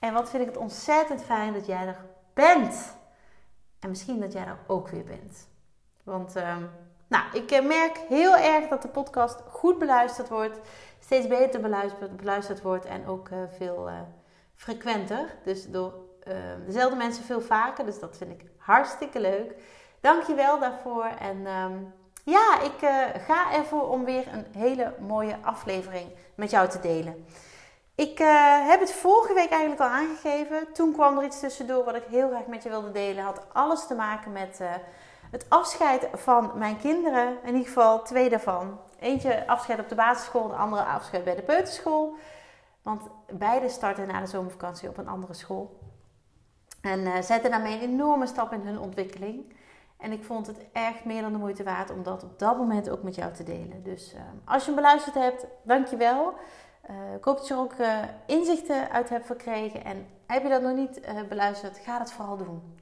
En wat vind ik het ontzettend fijn dat jij er bent. En misschien dat jij er ook weer bent. Want ehm, nou, ik eh, merk heel erg dat de podcast goed beluisterd wordt. Steeds beter beluisterd, wordt. En ook uh, veel uh, frequenter. Dus door ehm, dezelfde mensen veel vaker. Dus dat vind ik hartstikke leuk. Dank je wel daarvoor. En um, ja, ik ga ervoor om weer een hele mooie aflevering met jou te delen. Ik uh, heb het vorige week eigenlijk al aangegeven. Toen kwam er iets tussendoor wat ik heel graag met je wilde delen. Had alles te maken met uh, het afscheid van mijn kinderen. In ieder geval twee daarvan. Eentje afscheid op de basisschool, de andere afscheid bij de peuterschool. Want beide starten na de zomervakantie op een andere school. En uh, zetten daarmee een enorme stap in hun ontwikkeling. En ik vond het echt meer dan de moeite waard om dat op dat moment ook met jou te delen. Dus als je hem beluisterd hebt, dankjewel. Uh, ik hoop dat je er ook uh, inzichten uit hebt verkregen. En heb je dat nog niet uh, beluisterd, ga dat vooral doen.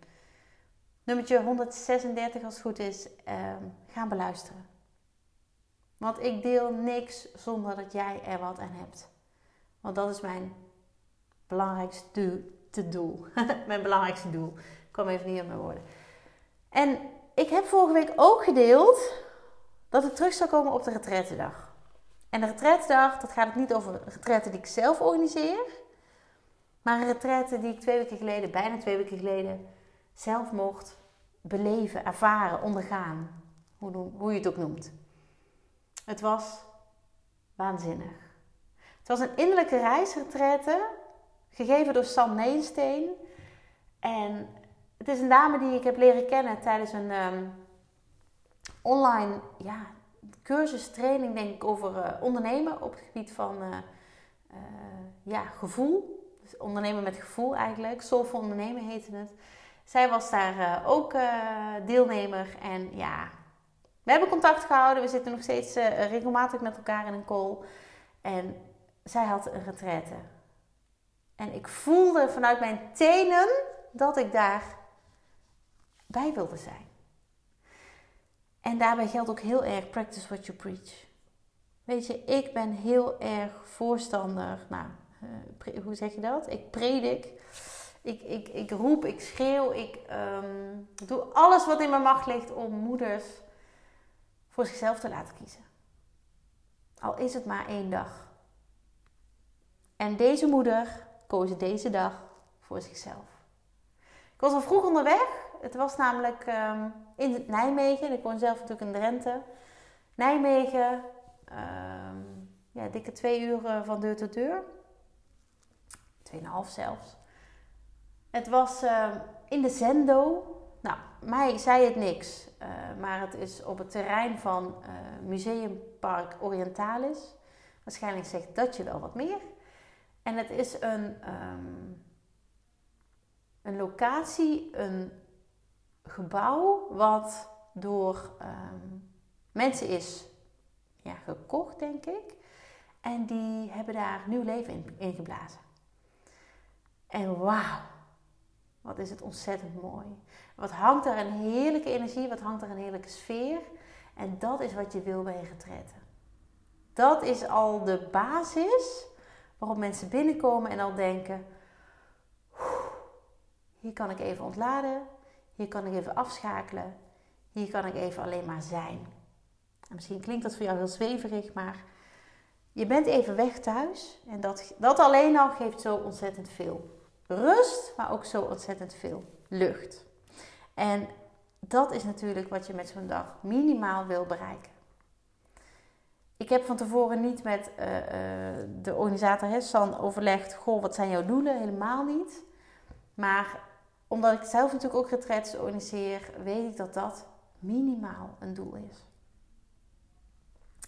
Nummertje 136 als het goed is, ehm, ga beluisteren. Want ik deel niks zonder dat jij er wat aan hebt. Want dat is mijn belangrijkste doel. mijn belangrijkste doel. Ik kwam even niet op mijn woorden. En ik heb vorige week ook gedeeld dat ik terug zou komen op de retrettedag. En de retrettedag, dat gaat het niet over retretten die ik zelf organiseer. Maar een retraite die ik twee weken geleden, bijna twee weken geleden, zelf mocht beleven, ervaren, ondergaan. Hoe, hoe je het ook noemt. Het was waanzinnig. Het was een innerlijke reisretraite, gegeven door Sam Neensteen. En het is een dame die ik heb leren kennen tijdens een um, online ja, cursus, training, denk ik, over uh, ondernemen op het gebied van uh, uh, ja, gevoel. Dus ondernemen met gevoel eigenlijk. Soulful ondernemen heette het. Zij was daar ook deelnemer. En ja, we hebben contact gehouden. We zitten nog steeds regelmatig met elkaar in een call. En zij had een retraite. En ik voelde vanuit mijn tenen dat ik daar bij wilde zijn. En daarbij geldt ook heel erg practice what you preach. Weet je, ik ben heel erg voorstander. Nou, uh, hoe zeg je dat? Ik predik. Ik, ik, ik roep, ik schreeuw. Ik um, doe alles wat in mijn macht ligt om moeders voor zichzelf te laten kiezen. Al is het maar één dag. En deze moeder koos deze dag voor zichzelf. Ik was al vroeg onderweg het was namelijk um, in Nijmegen. Ik woon zelf natuurlijk in Drenthe. Nijmegen, um, ja, dikke twee uur van deur tot deur. Tweeënhalf zelfs. Het was uh, in de Zendo. Nou, mij zei het niks. Uh, maar het is op het terrein van uh, Museumpark Orientalis. Waarschijnlijk zegt dat je wel wat meer. En het is een, um, een locatie, een gebouw wat door um, mensen is ja, gekocht, denk ik. En die hebben daar nieuw leven in, geblazen. En wauw, wat is het ontzettend mooi. Wat hangt daar een heerlijke energie, wat hangt daar een heerlijke sfeer. En dat is wat je wil bij je retretten. Dat is al de basis waarop mensen binnenkomen en al denken: hier kan ik even ontladen, hier kan ik even afschakelen. Hier kan ik even alleen maar zijn. En misschien klinkt dat voor jou heel zweverig, maar je bent even weg thuis. En dat, dat alleen al geeft zo ontzettend veel rust, maar ook zo ontzettend veel lucht. En dat is natuurlijk wat je met zo'n dag minimaal wil bereiken. Ik heb van tevoren niet met uh, uh, de organisator Hessan overlegd: Goh, wat zijn jouw doelen? Helemaal niet. Maar omdat ik zelf natuurlijk ook retreats organiseer, weet ik dat dat minimaal een doel is.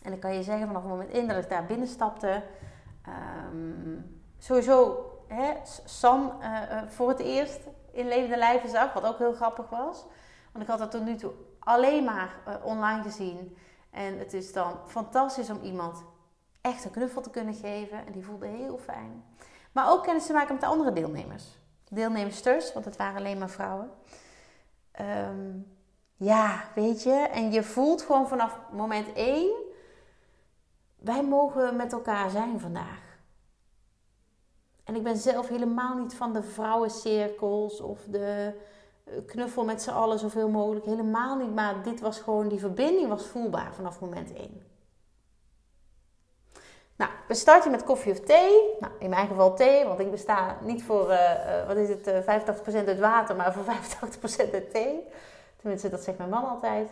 En dan kan je zeggen vanaf het moment in dat ik daar binnenstapte, um, sowieso hè, Sam voor het eerst in levende lijven zag. Wat ook heel grappig was. Want ik had dat tot nu toe alleen maar online gezien. En het is dan fantastisch om iemand echt een knuffel te kunnen geven. En die voelde heel fijn. Maar ook kennis te maken met de andere deelnemers. Deelnemsters, want het waren alleen maar vrouwen. Ehm, ja, weet je. En je voelt gewoon vanaf moment één... Wij mogen met elkaar zijn vandaag. En ik ben zelf helemaal niet van de vrouwencirkels of de eh, knuffel met z'n allen zoveel mogelijk. Helemaal niet. Maar dit was gewoon, die verbinding was voelbaar vanaf moment één. Nou, we starten met koffie of thee. Nou, in mijn geval thee, want ik besta niet voor, uh, wat is het, uh, 85% uit water, maar voor 85% uit thee. Tenminste, dat zegt mijn man altijd.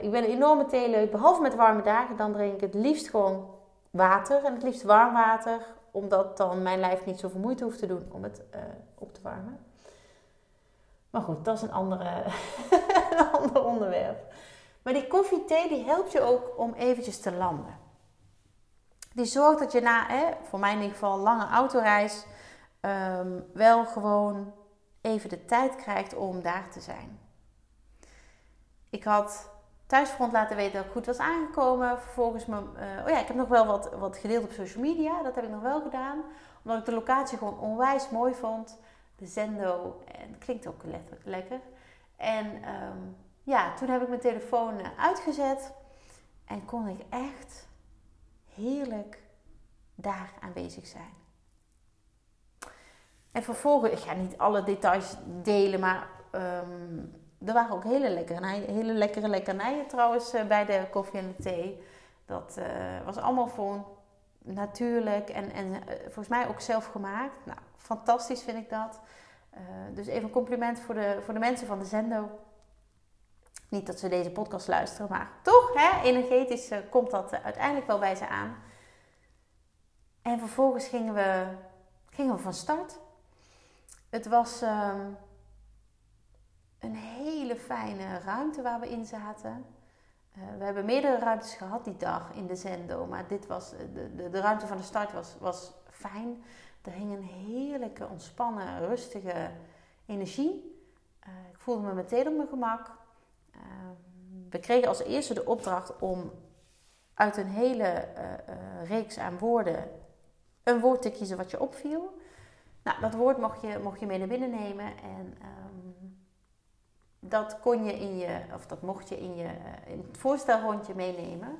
Ik ben een enorme theeleuk, behalve met warme dagen. Dan drink ik het liefst gewoon water en het liefst warm water. Omdat dan mijn lijf niet zoveel moeite hoeft te doen om het op te warmen. Maar goed, dat is een, andere, een ander onderwerp. Maar die koffie, thee, die helpt je ook om eventjes te landen. Die zorgt dat je na, hè, voor mij in ieder geval, lange autoreis, um, wel gewoon even de tijd krijgt om daar te zijn. Ik had thuisfront laten weten dat ik goed was aangekomen. Vervolgens, me, uh, oh ja, ik heb nog wel wat, wat gedeeld op social media. Dat heb ik nog wel gedaan. Omdat ik de locatie gewoon onwijs mooi vond. De Zendo. En het klinkt ook lekker. En um, ja, toen heb ik mijn telefoon eh, uitgezet. En kon ik echt heerlijk daar aanwezig zijn. En vervolgens, ik ga niet alle details delen, maar um, er waren ook hele lekkere, hele lekkere lekkernijen trouwens uh, bij de koffie en de thee. Dat uh, was allemaal gewoon natuurlijk en, en uh, volgens mij ook zelf gemaakt. Nou, fantastisch vind ik dat. dus even een compliment voor de, voor de mensen van de Zendo. Niet dat ze deze podcast luisteren, maar toch, hè, energetisch uh, komt dat uh, uiteindelijk wel bij ze aan. En vervolgens gingen we, gingen we van start. Het was uh, een hele fijne ruimte waar we in zaten. Uh, we hebben meerdere ruimtes gehad die dag in de Zendo, maar dit was, de, de, de ruimte van de start was, was fijn. Er hing een heerlijke, ontspannen, rustige energie. ik voelde me meteen op mijn gemak. Ehm, we kregen als eerste de opdracht om uit een hele eh, eh, reeks aan woorden een woord te kiezen wat je opviel. Nou, dat woord mocht je, mocht je mee naar binnen nemen en ehm, dat kon je in je, of dat mocht je in, je, in het voorstelrondje meenemen.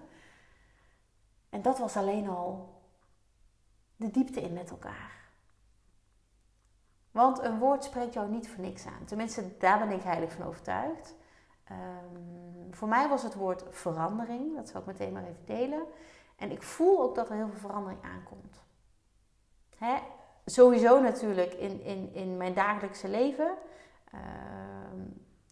En dat was alleen al de diepte in met elkaar. Want een woord spreekt jou niet voor niks aan. Tenminste, daar ben ik heilig van overtuigd. Um, voor mij was het woord verandering. Dat zal ik meteen maar even delen. En ik voel ook dat er heel veel verandering aankomt. Hè? Sowieso natuurlijk in, in, in mijn dagelijkse leven. Uh,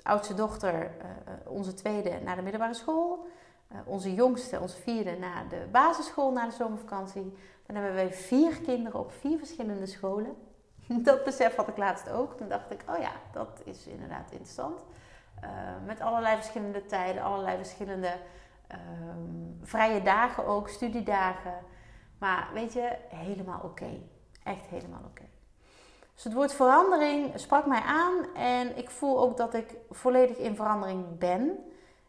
oudste dochter, uh, onze tweede, naar de middelbare school. Uh, onze jongste, onze vierde, naar de basisschool, na de zomervakantie. Dan hebben wij vier kinderen op vier verschillende scholen. Dat besef had ik laatst ook. Toen dacht ik, oh ja, dat is inderdaad interessant. Uh, met allerlei verschillende tijden, allerlei verschillende um, vrije dagen ook, studiedagen. Maar weet je, helemaal oké. Echt helemaal oké. Dus het woord verandering sprak mij aan en ik voel ook dat ik volledig in verandering ben.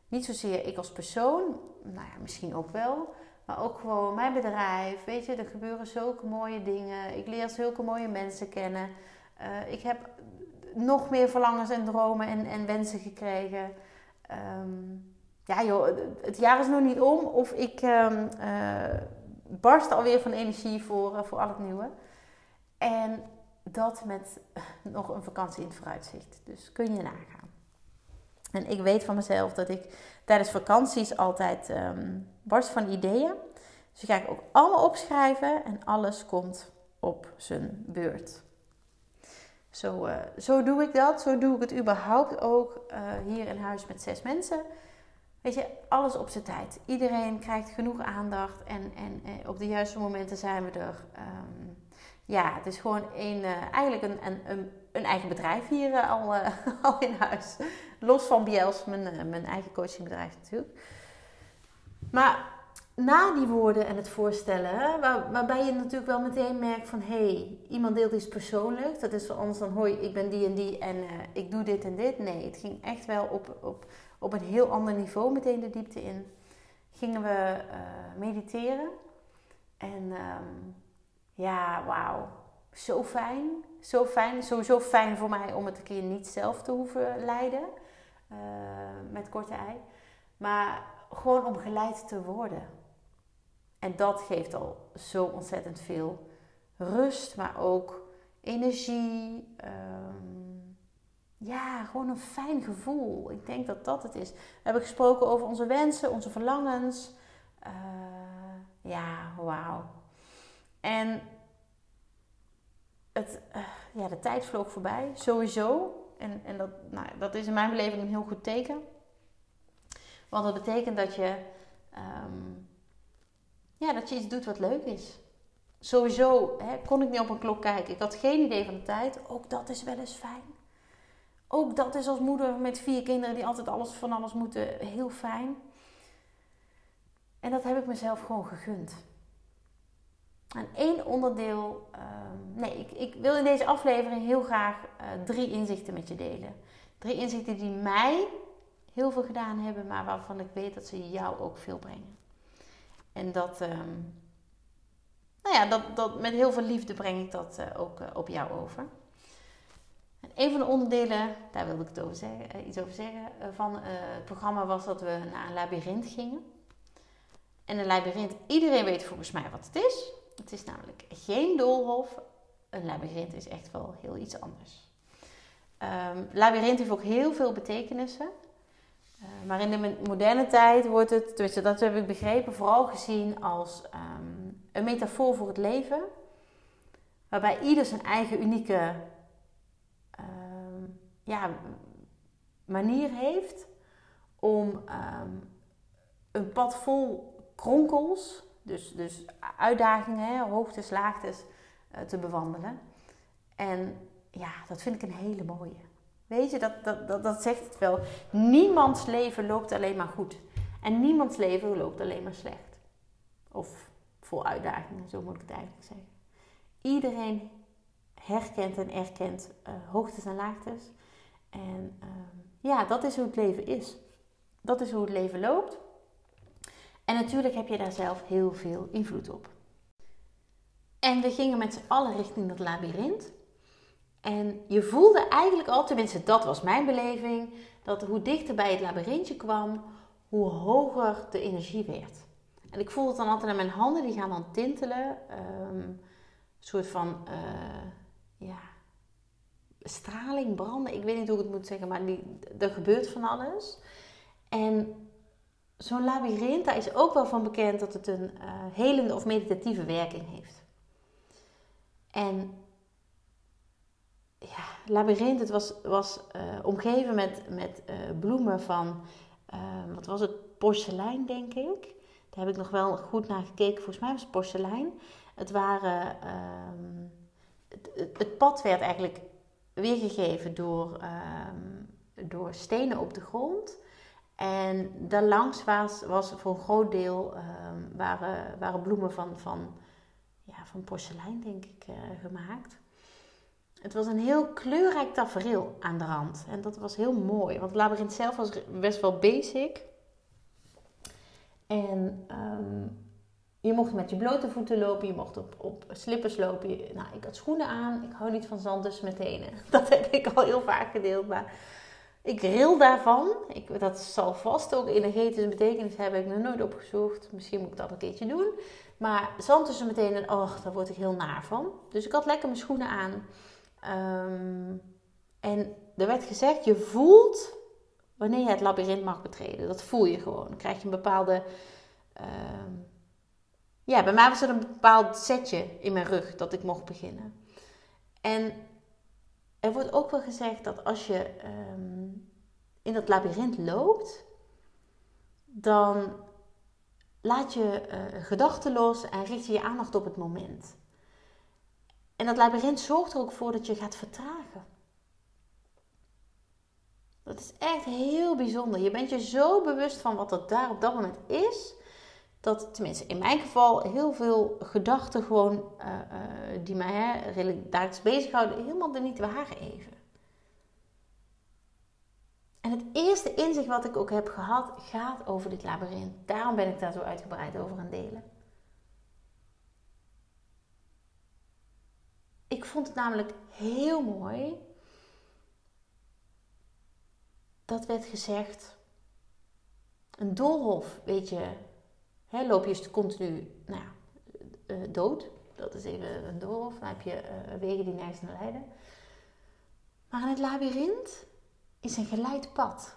Niet zozeer ik als persoon, nou ja, misschien ook wel. Maar ook gewoon mijn bedrijf. Weet je, er gebeuren zulke mooie dingen. Ik leer zulke mooie mensen kennen. Uh, ik heb nog meer verlangens en dromen en, en wensen gekregen. Um, ja joh, het jaar is nog niet om of ik um, uh, barst alweer van energie voor, uh, voor al het nieuwe. En dat met nog een vakantie in het vooruitzicht. Dus kun je nagaan. En ik weet van mezelf dat ik tijdens vakanties altijd um, barst van ideeën. Dus die ga ik ook allemaal opschrijven en alles komt op zijn beurt. Zo, uh, zo doe ik dat. Zo doe ik het überhaupt ook uh, hier in huis met zes mensen. Weet je, alles op zijn tijd. Iedereen krijgt genoeg aandacht en, en uh, op de juiste momenten zijn we er. Um, ja, het is gewoon een, eigenlijk een, een, een, eigen bedrijf hier al, al in huis. Los van Biels, mijn, mijn eigen coachingbedrijf natuurlijk. Maar na die woorden en het voorstellen, waar, waarbij je natuurlijk wel meteen merkt van hé, hey, iemand deelt iets persoonlijks. Dat is voor ons dan hoi, ik ben die en die en uh, ik doe dit en dit. Nee, het ging echt wel op, op, op een heel ander niveau meteen de diepte in. Gingen we uh, mediteren. En um, ja, wauw. Zo fijn. Zo fijn. Sowieso fijn voor mij om het een keer niet zelf te hoeven leiden. Uh, met korte ei. Maar gewoon om geleid te worden. En dat geeft al zo ontzettend veel rust, maar ook energie. Um, ja, gewoon een fijn gevoel. Ik denk dat dat het is. We hebben gesproken over onze wensen, onze verlangens. Uh, ja, wauw. En het, uh, ja, de tijd vloog voorbij, sowieso. En, en dat, nou, dat is in mijn beleving een heel goed teken. Want dat betekent dat je, um, ja, dat je iets doet wat leuk is. Sowieso hè, kon ik niet op een klok kijken. Ik had geen idee van de tijd. Ook dat is wel eens fijn. Ook dat is als moeder met vier kinderen die altijd alles van alles moeten heel fijn. En dat heb ik mezelf gewoon gegund. En één onderdeel, um, nee, ik, ik, wil in deze aflevering heel graag uh, drie inzichten met je delen. Drie inzichten die mij heel veel gedaan hebben, maar waarvan ik weet dat ze jou ook veel brengen. En dat, um, nou ja, dat, dat met heel veel liefde breng ik dat uh, ook uh, op jou over. En een van de onderdelen, daar wilde ik over zeggen, iets over zeggen, van het programma was dat we naar een labyrint gingen. En een labyrint, iedereen weet volgens mij wat het is. Het is namelijk geen doolhof. Een labyrint is echt wel heel iets anders. Um, labyrint heeft ook heel veel betekenissen. Uh, maar in de moderne tijd wordt het, dat heb ik begrepen, vooral gezien als um, een metafoor voor het leven. Waarbij ieder zijn eigen unieke um, ja, manier heeft om een pad vol kronkels, dus, dus uitdagingen, hoogtes, laagtes uh, te bewandelen. En ja, dat vind ik een hele mooie. Weet je, dat, dat, dat, dat zegt het wel. Niemands leven loopt alleen maar goed. En niemands leven loopt alleen maar slecht. Of vol uitdagingen, zo moet ik het eigenlijk zeggen. Iedereen herkent en erkent uh, hoogtes en laagtes. En uh, ja, dat is hoe het leven is. Dat is hoe het leven loopt. En natuurlijk heb je daar zelf heel veel invloed op. En we gingen met z'n allen richting dat labyrint. En je voelde eigenlijk al, tenminste dat was mijn beleving, dat hoe dichter bij het labyrintje kwam, hoe hoger de energie werd. En ik voelde het dan altijd aan mijn handen, die gaan dan tintelen. Um, een soort van, uh, ja, straling, branden. Ik weet niet hoe ik het moet zeggen, maar die, er gebeurt van alles. En zo'n labyrint, daar is ook wel van bekend dat het een uh, helende of meditatieve werking heeft. En ja, labyrint, het was, was uh, omgeven met, met uh, bloemen van, wat was het, porselein denk ik. Daar heb ik nog wel goed naar gekeken, volgens mij was het porselein. Het waren, um, het, het, pad werd eigenlijk weergegeven door, um, door stenen op de grond. En daarlangs was, was voor een groot deel um, waren, waren bloemen van, van, ja, van porselein, denk ik, gemaakt. Het was een heel kleurrijk tafereel aan de rand. En dat was heel mooi. Want het labyrinth zelf was best wel basic. En um, je mocht met je blote voeten lopen. Je mocht op, op slippers lopen. Nou, ik had schoenen aan. Ik hou niet van zand mijn tenen. Dat heb ik al heel vaak gedeeld. Maar ik ril daarvan. Ik, dat zal vast ook energetische betekenis hebben. Ik heb nog nooit opgezocht. Misschien moet ik dat een keertje doen. Maar zand tussen meteen en oh, daar word ik heel naar van. Dus ik had lekker mijn schoenen aan. Um, en er werd gezegd, je voelt wanneer je het labyrint mag betreden. Dat voel je gewoon. Dan krijg je een bepaalde... Um, ja, bij mij was er een bepaald setje in mijn rug dat ik mocht beginnen. En er wordt ook wel gezegd dat als je um, in dat labyrint loopt, dan laat je uh, gedachten los en richt je je aandacht op het moment. En dat labyrint zorgt er ook voor dat je gaat vertragen. Dat is echt heel bijzonder. Je bent je zo bewust van wat er daar op dat moment is, dat, tenminste in mijn geval, heel veel gedachten gewoon uh, uh, die mij hè, redelijk dagelijks bezighouden, helemaal er niet waren even. En het eerste inzicht wat ik ook heb gehad, gaat over dit labyrint. Daarom ben ik daar zo uitgebreid over aan delen. Ik vond het namelijk heel mooi dat werd gezegd: een doolhof, weet je, hè, loop je continu nou, uh, dood. Dat is even een doolhof. Dan heb je uh, wegen die nergens naar leiden. Maar in het labyrint is een geleid pad.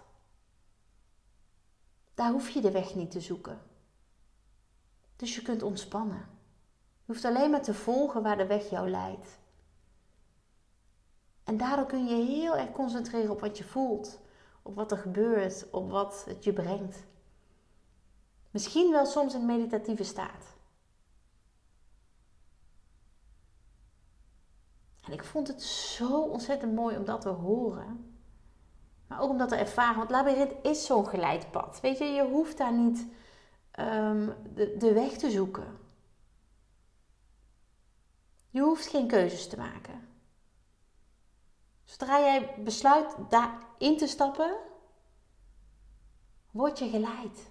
Daar hoef je de weg niet te zoeken. Dus je kunt ontspannen. Je hoeft alleen maar te volgen waar de weg jou leidt. En daardoor kun je heel erg concentreren op wat je voelt, op wat er gebeurt, op wat het je brengt. Misschien wel soms in meditatieve staat. En ik vond het zo ontzettend mooi om dat te horen. Maar ook om dat te ervaren. Want labyrint is zo'n geleidpad. Weet je, je hoeft daar niet de, de weg te zoeken. Je hoeft geen keuzes te maken. Zodra jij besluit daarin te stappen, word je geleid.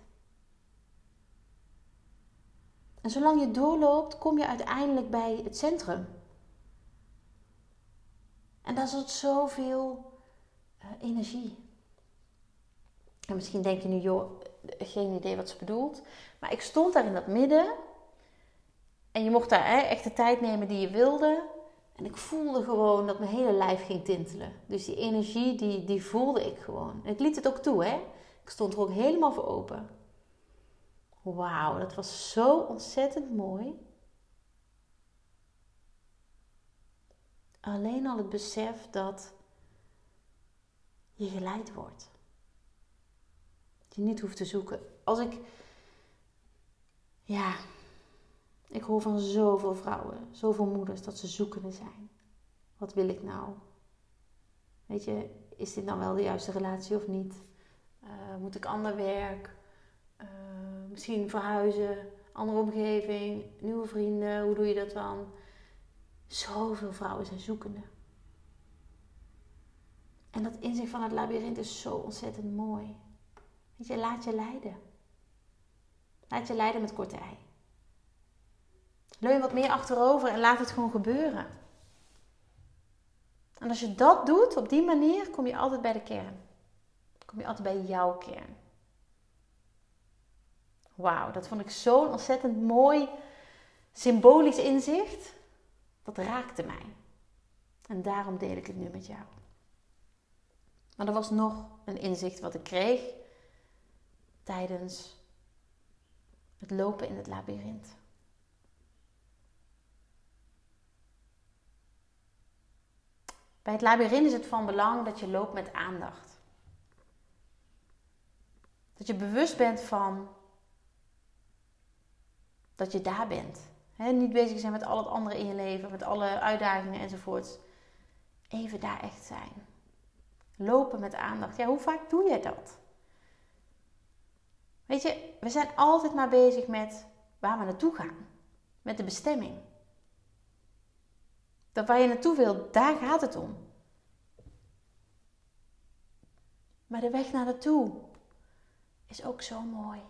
En zolang je doorloopt, kom je uiteindelijk bij het centrum. En daar zit zoveel uh, energie. En misschien denk je nu, joh, geen idee wat ze bedoelt. Maar ik stond daar in dat midden. En je mocht daar hè, echt de tijd nemen die je wilde. En ik voelde gewoon dat mijn hele lijf ging tintelen. Dus die energie, die, die voelde ik gewoon. En ik liet het ook toe, hè. Ik stond er ook helemaal voor open. Wauw, dat was zo ontzettend mooi. Alleen al het besef dat je geleid wordt. Dat je niet hoeft te zoeken. Als ik, ja, ik hoor van zoveel vrouwen, zoveel moeders dat ze zoekende zijn. Wat wil ik nou? Weet je, is dit nou wel de juiste relatie of niet? Uh, moet ik ander werk? Uh, misschien verhuizen, andere omgeving, nieuwe vrienden, hoe doe je dat dan? Zoveel vrouwen zijn zoekende. En dat inzicht van het labyrint is zo ontzettend mooi. Weet je, laat je leiden. Laat je leiden met korte ei. Leun wat meer achterover en laat het gewoon gebeuren. En als je dat doet op die manier, kom je altijd bij de kern. Kom je altijd bij jouw kern. Wauw, dat vond ik zo'n ontzettend mooi symbolisch inzicht. Dat raakte mij. En daarom deel ik het nu met jou. Maar er was nog een inzicht wat ik kreeg tijdens het lopen in het labyrint. Bij het labyrint is het van belang dat je loopt met aandacht. Dat je bewust bent van dat je daar bent. niet bezig zijn met al het andere in je leven, met alle uitdagingen enzovoorts. Even daar echt zijn. Lopen met aandacht. Ja, hoe vaak doe je dat? Weet je, we zijn altijd maar bezig met waar we naartoe gaan. Met de bestemming. Dat waar je naartoe wil, daar gaat het om. Maar de weg naar naartoe is ook zo mooi.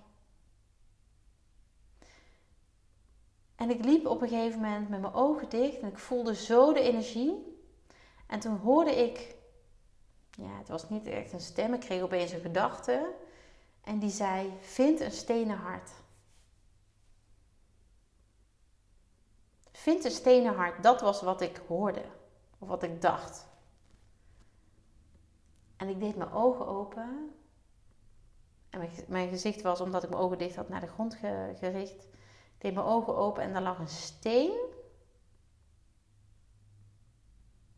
En ik liep op een gegeven moment met mijn ogen dicht en ik voelde zo de energie. En toen hoorde ik, ja, het was niet echt een stem, ik kreeg opeens een gedachte. En die zei: Vind een stenen hart. Vind een stenen hart. Dat was wat ik hoorde. Of wat ik dacht. En ik deed mijn ogen open. En mijn, gezicht was, omdat ik mijn ogen dicht had, naar de grond gericht. Ik deed mijn ogen open en daar lag een steen.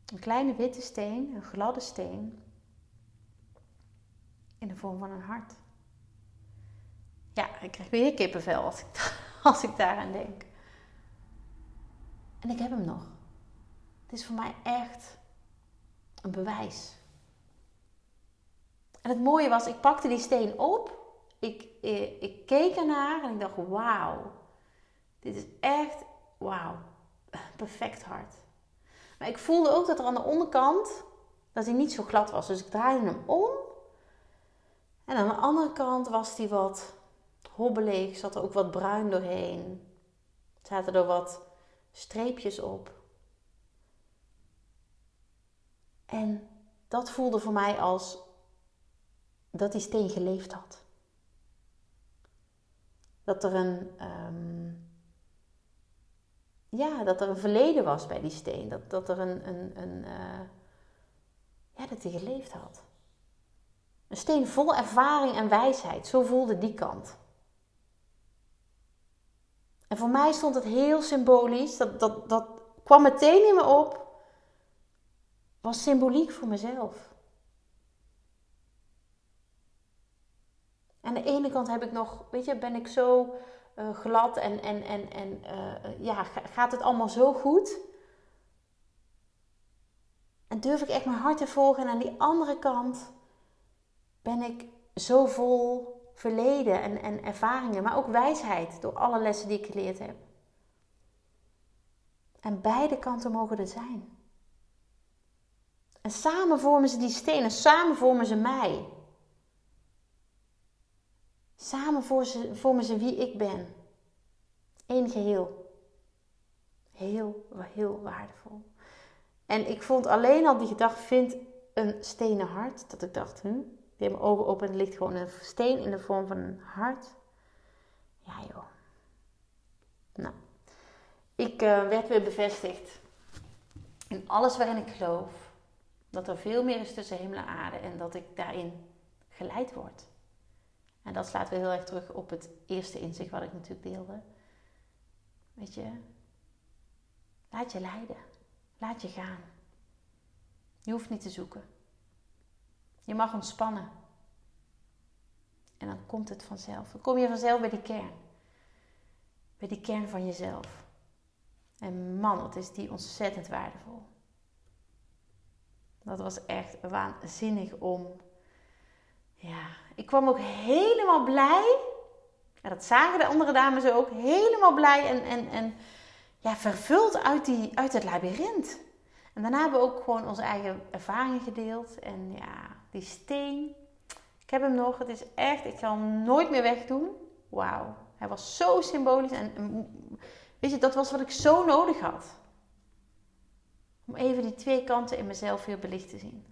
Een kleine witte steen, een gladde steen. In de vorm van een hart. Ja, ik krijg weer kippenvel als ik, als ik daaraan denk. En ik heb hem nog. Het is voor mij echt een bewijs. En het mooie was, ik pakte die steen op ik, ik, ik keek ernaar en ik dacht, wauw. Dit is echt, wauw, perfect hard. Maar ik voelde ook dat er aan de onderkant, dat hij niet zo glad was. Dus ik draaide hem om. En aan de andere kant was hij wat hobbelig, zat er ook wat bruin doorheen. Zaten er wat streepjes op. En dat voelde voor mij als dat die steen geleefd had. Dat er een, ehm, ja, dat er een verleden was bij die steen. Dat, dat er een, een, een uh, ja, dat hij geleefd had. Een steen vol ervaring en wijsheid. Zo voelde die kant. En voor mij stond het heel symbolisch. Dat, dat, dat kwam meteen in me op. Was symboliek voor mezelf. Aan de ene kant heb ik nog, weet je, ben ik zo uh, glad en, en, en, en uh, ja, gaat het allemaal zo goed? En durf ik echt mijn hart te volgen? En aan die andere kant ben ik zo vol verleden en, en ervaringen, maar ook wijsheid door alle lessen die ik geleerd heb. En beide kanten mogen er zijn. En samen vormen ze die stenen, samen vormen ze mij. Samen vormen ze wie ik ben. Eén geheel. Heel, heel waardevol. En ik vond alleen al die gedachte, vind een stenen hart, dat ik dacht, hm, deed mijn ogen open en er ligt gewoon een steen in de vorm van een hart. Ja joh. Nou, ik uh, werd weer bevestigd in alles waarin ik geloof. Dat er veel meer is tussen hemel en aarde en dat ik daarin geleid word. En dat slaat weer heel erg terug op het eerste inzicht wat ik natuurlijk deelde. Weet je, laat je leiden. Laat je gaan. Je hoeft niet te zoeken. Je mag ontspannen. En dan komt het vanzelf. Dan kom je vanzelf bij die kern. Bij die kern van jezelf. En man, wat is die ontzettend waardevol. Dat was echt waanzinnig om. Ja, ik kwam ook helemaal blij. Ja, dat zagen de andere dames ook. Helemaal blij en, en, en ja, vervuld uit, die, uit het labyrint. En daarna hebben we ook gewoon onze eigen ervaringen gedeeld. En ja, die steen. Ik heb hem nog. Het is echt, ik zal hem nooit meer wegdoen. Wauw. Hij was zo symbolisch. En weet je, dat was wat ik zo nodig had. Om even die twee kanten in mezelf weer belicht te zien.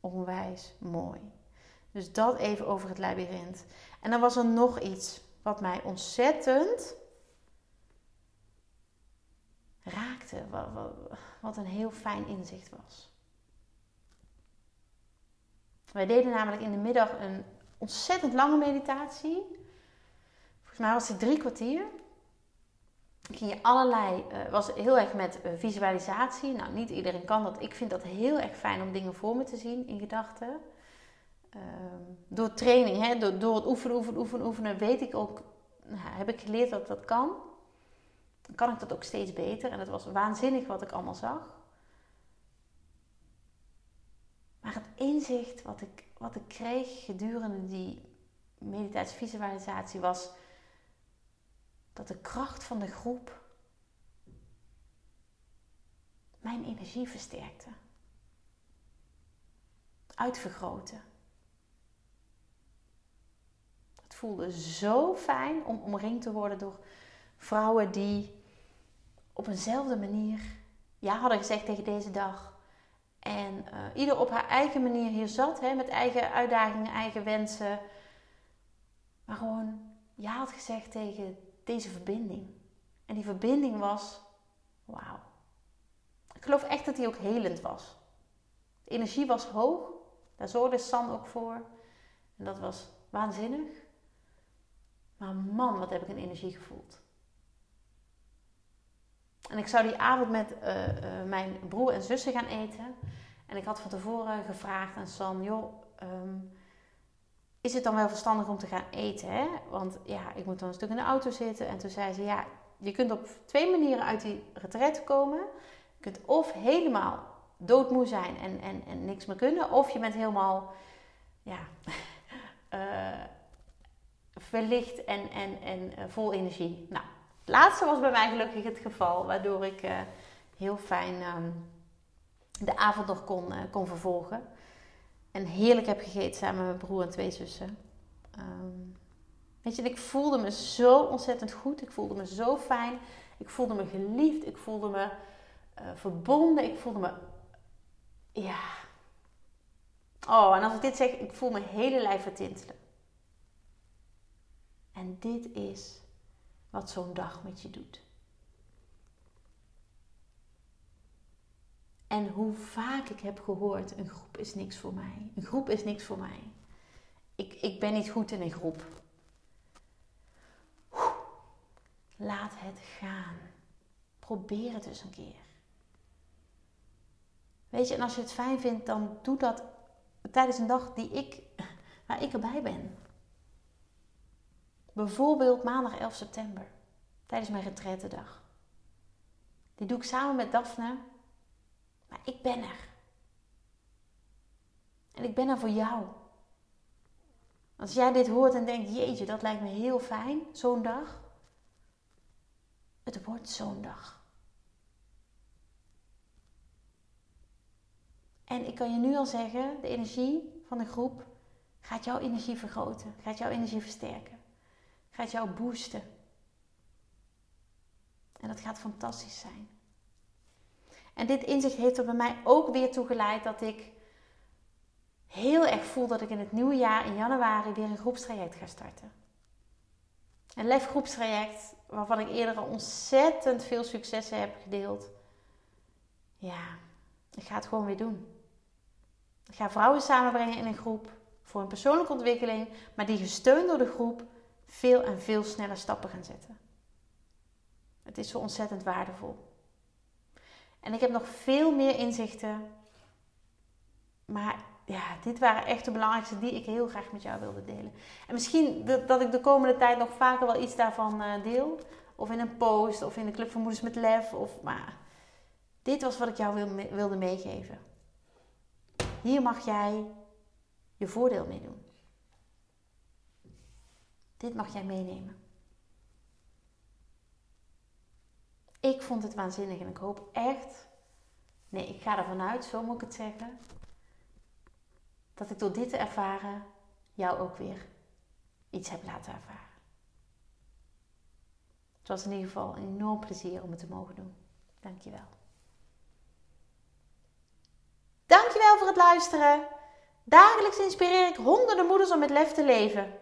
Onwijs mooi. Dus dat even over het labyrint. En dan was er nog iets wat mij ontzettend raakte. Wat, een heel fijn inzicht was. Wij deden namelijk in de middag een ontzettend lange meditatie. Volgens mij was het drie kwartier. Ging je allerlei, uh, was heel erg met uh, visualisatie. Nou, niet iedereen kan dat. Ik vind dat heel erg fijn om dingen voor me te zien in gedachten. Uh, door training, hè, door, door het oefenen, oefenen, oefenen, oefenen, weet ik ook, nou, heb ik geleerd dat dat kan. Dan kan ik dat ook steeds beter. En het was waanzinnig wat ik allemaal zag. Maar het inzicht wat ik, wat ik kreeg gedurende die meditatie-visualisatie was dat de kracht van de groep mijn energie versterkte. Uitvergroten. Het voelde zo fijn om omringd te worden door vrouwen die op eenzelfde manier ja hadden gezegd tegen deze dag. En uh, ieder op haar eigen manier hier zat, hè, met eigen uitdagingen, eigen wensen. Maar gewoon ja had gezegd tegen deze verbinding. En die verbinding was, wauw. Ik geloof echt dat die ook helend was. De energie was hoog, daar zorgde San ook voor. En dat was waanzinnig. Maar man, wat heb ik een energie gevoeld. En ik zou die avond met uh, uh, mijn broer en zussen gaan eten. En ik had van tevoren gevraagd aan San, joh, um, is het dan wel verstandig om te gaan eten? Hè? Want ja, ik moet dan een stuk in de auto zitten. En toen zei ze, ja, je kunt op twee manieren uit die retret komen. Je kunt of helemaal doodmoe zijn en, en, en niks meer kunnen. Of je bent helemaal, ja, verlicht en, en, en vol energie. Nou, het laatste was bij mij gelukkig het geval, waardoor ik heel fijn ehm, de avond nog kon, kon vervolgen. En heerlijk heb gegeten samen met mijn broer en twee zussen. Um, weet je, ik voelde me zo ontzettend goed. Ik voelde me zo fijn. Ik voelde me geliefd. Ik voelde me uh, verbonden. Ik voelde me. Ja. Oh, en als ik dit zeg, ik voel mijn hele lijf vertintelen. En dit is wat zo'n dag met je doet. En hoe vaak ik heb gehoord, een groep is niks voor mij. Een groep is niks voor mij. Ik, ik ben niet goed in een groep. Laat het gaan. Probeer het eens een keer. Weet je, en als je het fijn vindt, dan doe dat tijdens een dag die ik, waar ik erbij ben. Bijvoorbeeld maandag 11 september, tijdens mijn retrettedag. Die doe ik samen met Daphne maar ik ben er. En ik ben er voor jou. Als jij dit hoort en denkt, jeetje, dat lijkt me heel fijn, zo'n dag. Het wordt zo'n dag. En ik kan je nu al zeggen, de energie van de groep gaat jouw energie vergroten, gaat jouw energie versterken, gaat jou boosten. En dat gaat fantastisch zijn. En dit inzicht heeft er bij mij ook weer toe geleid dat ik heel erg voel dat ik in het nieuwe jaar in januari weer een groepstraject ga starten. Een lef groepstraject waarvan ik eerder al ontzettend veel successen heb gedeeld. Ja, ik ga het gewoon weer doen. Ik ga vrouwen samenbrengen in een groep voor een persoonlijke ontwikkeling, maar die gesteund door de groep veel en veel sneller stappen gaan zetten. Het is zo ontzettend waardevol. En ik heb nog veel meer inzichten. Maar ja, dit waren echt de belangrijkste die ik heel graag met jou wilde delen. En misschien dat ik de komende tijd nog vaker wel iets daarvan eh, deel. Of in een post, of in de Club van Moeders met Lef. Of, maar dit was wat ik jou wilde meegeven. Hier mag jij je voordeel mee doen. Dit mag jij meenemen. Ik vond het waanzinnig en ik hoop echt, nee, ik ga ervan uit, zo moet ik het zeggen, dat ik door dit te ervaren jou ook weer iets heb laten ervaren. Het was in ieder geval een enorm plezier om het te mogen doen. Dankjewel. Dankjewel voor het luisteren. Dagelijks inspireer ik honderden moeders om met lef te leven.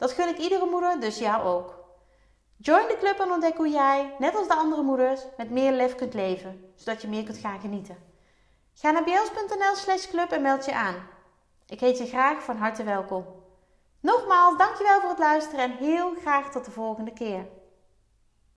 Dat gun ik iedere moeder, dus jou ook. Join de club en ontdek hoe jij, net als de andere moeders, met meer lef kunt leven, zodat je meer kunt gaan genieten. Ga naar bjels.nl slash club en meld je aan. Ik heet je graag van harte welkom. Nogmaals, dankjewel voor het luisteren en heel graag tot de volgende keer.